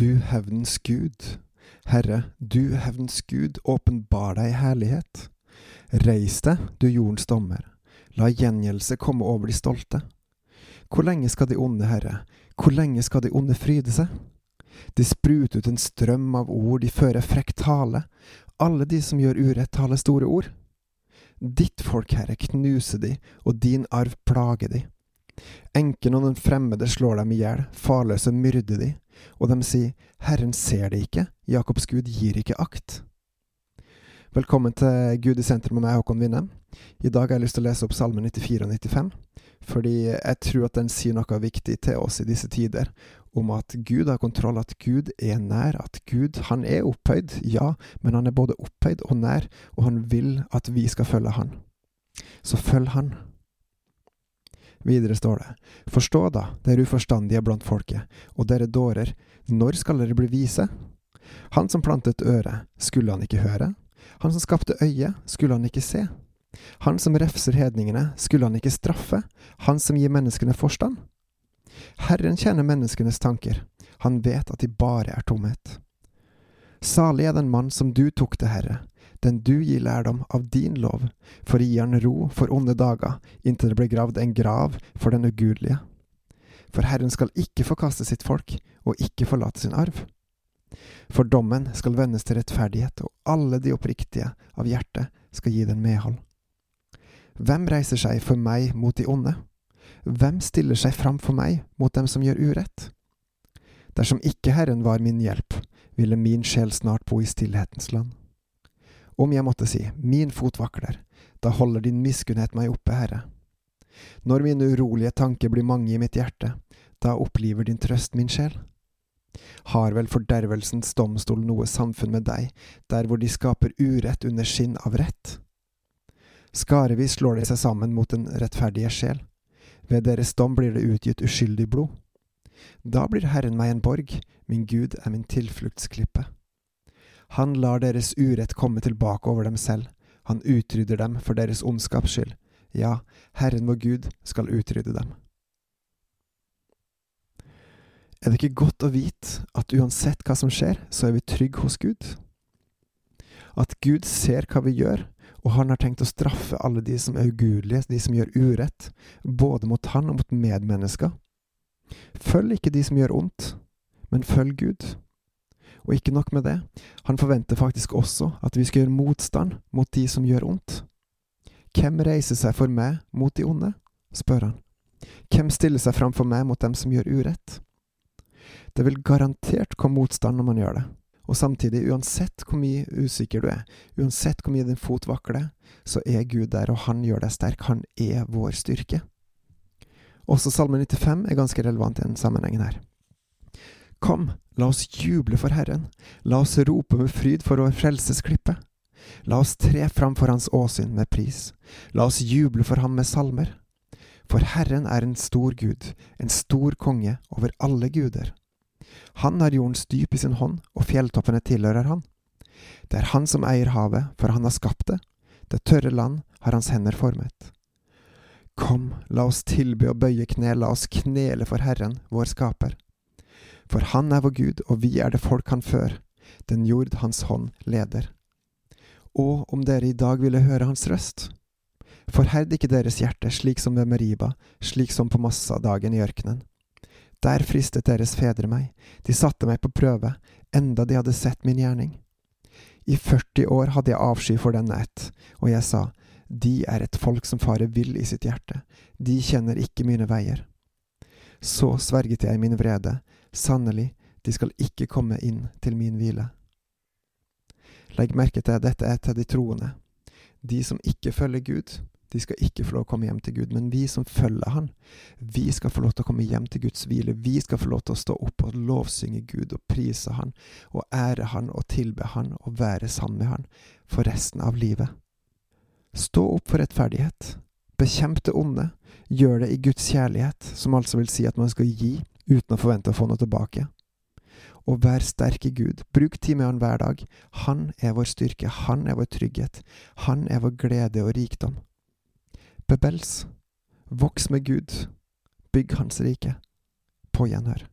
Du hevnens Gud, Herre, du hevnens Gud, åpenbar deg i herlighet. Reis deg, du jordens dommer, la gjengjeldelse komme over de stolte. Hvor lenge skal de onde, Herre, hvor lenge skal de onde fryde seg? De spruter ut en strøm av ord, de fører frekk tale, alle de som gjør urett, taler store ord. Ditt folk, Herre, knuser de, og din arv plager de. Enken og den fremmede slår dem i hjel, farløse myrder de, og de sier, Herren ser det ikke, Jakobs Gud gir ikke akt. Velkommen til Gud i sentrum med meg, Håkon Winnem. I dag har jeg lyst til å lese opp Salme 94 og 95, fordi jeg tror at den sier noe viktig til oss i disse tider, om at Gud har kontroll, at Gud er nær, at Gud, han er opphøyd, ja, men han er både opphøyd og nær, og han vil at vi skal følge han. Så følg han. Videre står det, Forstå da, dere uforstandige blant folket, og dere dårer, når skal dere bli vise? Han som plantet øret, skulle han ikke høre? Han som skapte øyet, skulle han ikke se? Han som refser hedningene, skulle han ikke straffe? Han som gir menneskene forstand? Herren kjenner menneskenes tanker, han vet at de bare er tomhet. Salig er den mann som du tok til Herre, den du gir lærdom av din lov, for å gi han ro for onde dager, inntil det blir gravd en grav for den ugudelige. For Herren skal ikke forkaste sitt folk, og ikke forlate sin arv. For dommen skal vendes til rettferdighet, og alle de oppriktige av hjertet skal gi den medhold. Hvem reiser seg for meg mot de onde? Hvem stiller seg fram for meg mot dem som gjør urett? Dersom ikke Herren var min hjelp, ville min sjel snart bo i stillhetens land. Om jeg måtte si, min fot vakler, da holder din miskunnhet meg oppe, Herre. Når mine urolige tanker blir mange i mitt hjerte, da oppliver din trøst min sjel. Har vel fordervelsens domstol noe samfunn med deg, der hvor de skaper urett under skinn av rett? Skarevis slår de seg sammen mot den rettferdige sjel. Ved deres dom blir det utgitt uskyldig blod. Da blir Herren meg en borg, min Gud er min tilfluktsklippe. Han lar deres urett komme tilbake over dem selv, han utrydder dem for deres ondskaps skyld. Ja, Herren vår Gud skal utrydde dem. Er det ikke godt å vite at uansett hva som skjer, så er vi trygge hos Gud? At Gud ser hva vi gjør, og han har tenkt å straffe alle de som er ugudelige, de som gjør urett, både mot han og mot medmennesker. Følg ikke de som gjør ondt, men følg Gud. Og ikke nok med det, han forventer faktisk også at vi skal gjøre motstand mot de som gjør ondt. Hvem reiser seg for meg mot de onde? spør han. Hvem stiller seg framfor meg mot dem som gjør urett? Det vil garantert komme motstand når man gjør det. Og samtidig, uansett hvor mye usikker du er, uansett hvor mye din fot vakler, så er Gud der, og han gjør deg sterk. Han er vår styrke. Også Salme 95 er ganske relevant i denne sammenhengen her. Kom, la oss juble for Herren, la oss rope med fryd for vår frelsesklippe. La oss tre fram for Hans åsyn med pris, la oss juble for ham med salmer. For Herren er en stor Gud, en stor konge over alle guder. Han har jordens dyp i sin hånd, og fjelltoppene tilhører han. Det er han som eier havet, for han har skapt det. Det tørre land har hans hender formet. Kom, la oss tilby og bøye kne, la oss knele for Herren, vår skaper. For han er vår Gud, og vi er det folk han før, den jord hans hånd leder. Og om dere i dag ville høre hans røst. Forherd ikke deres hjerte slik som ved Meriba, slik som på Massa-dagen i ørkenen der fristet deres fedre meg, de satte meg på prøve, enda de hadde sett min gjerning. I 40 år hadde jeg avsky for denne ett, og jeg sa, de er et folk som farer vill i sitt hjerte, de kjenner ikke mine veier. Så sverget jeg min vrede, sannelig, de skal ikke komme inn til min hvile. Legg merke til at dette er til de troende, de som ikke følger Gud, de skal ikke få lov å komme hjem til Gud, men vi som følger Han, vi skal få lov til å komme hjem til Guds hvile. Vi skal få lov til å stå opp og lovsynge Gud og prise Han og ære Han og tilbe Han og være sammen med Han for resten av livet. Stå opp for rettferdighet. Bekjemp det onde. Gjør det i Guds kjærlighet, som altså vil si at man skal gi uten å forvente å få noe tilbake. Og vær sterk i Gud. Bruk tid med Han hver dag. Han er vår styrke. Han er vår trygghet. Han er vår glede og rikdom. Bebels, voks med Gud, bygg Hans rike. På gjenhør.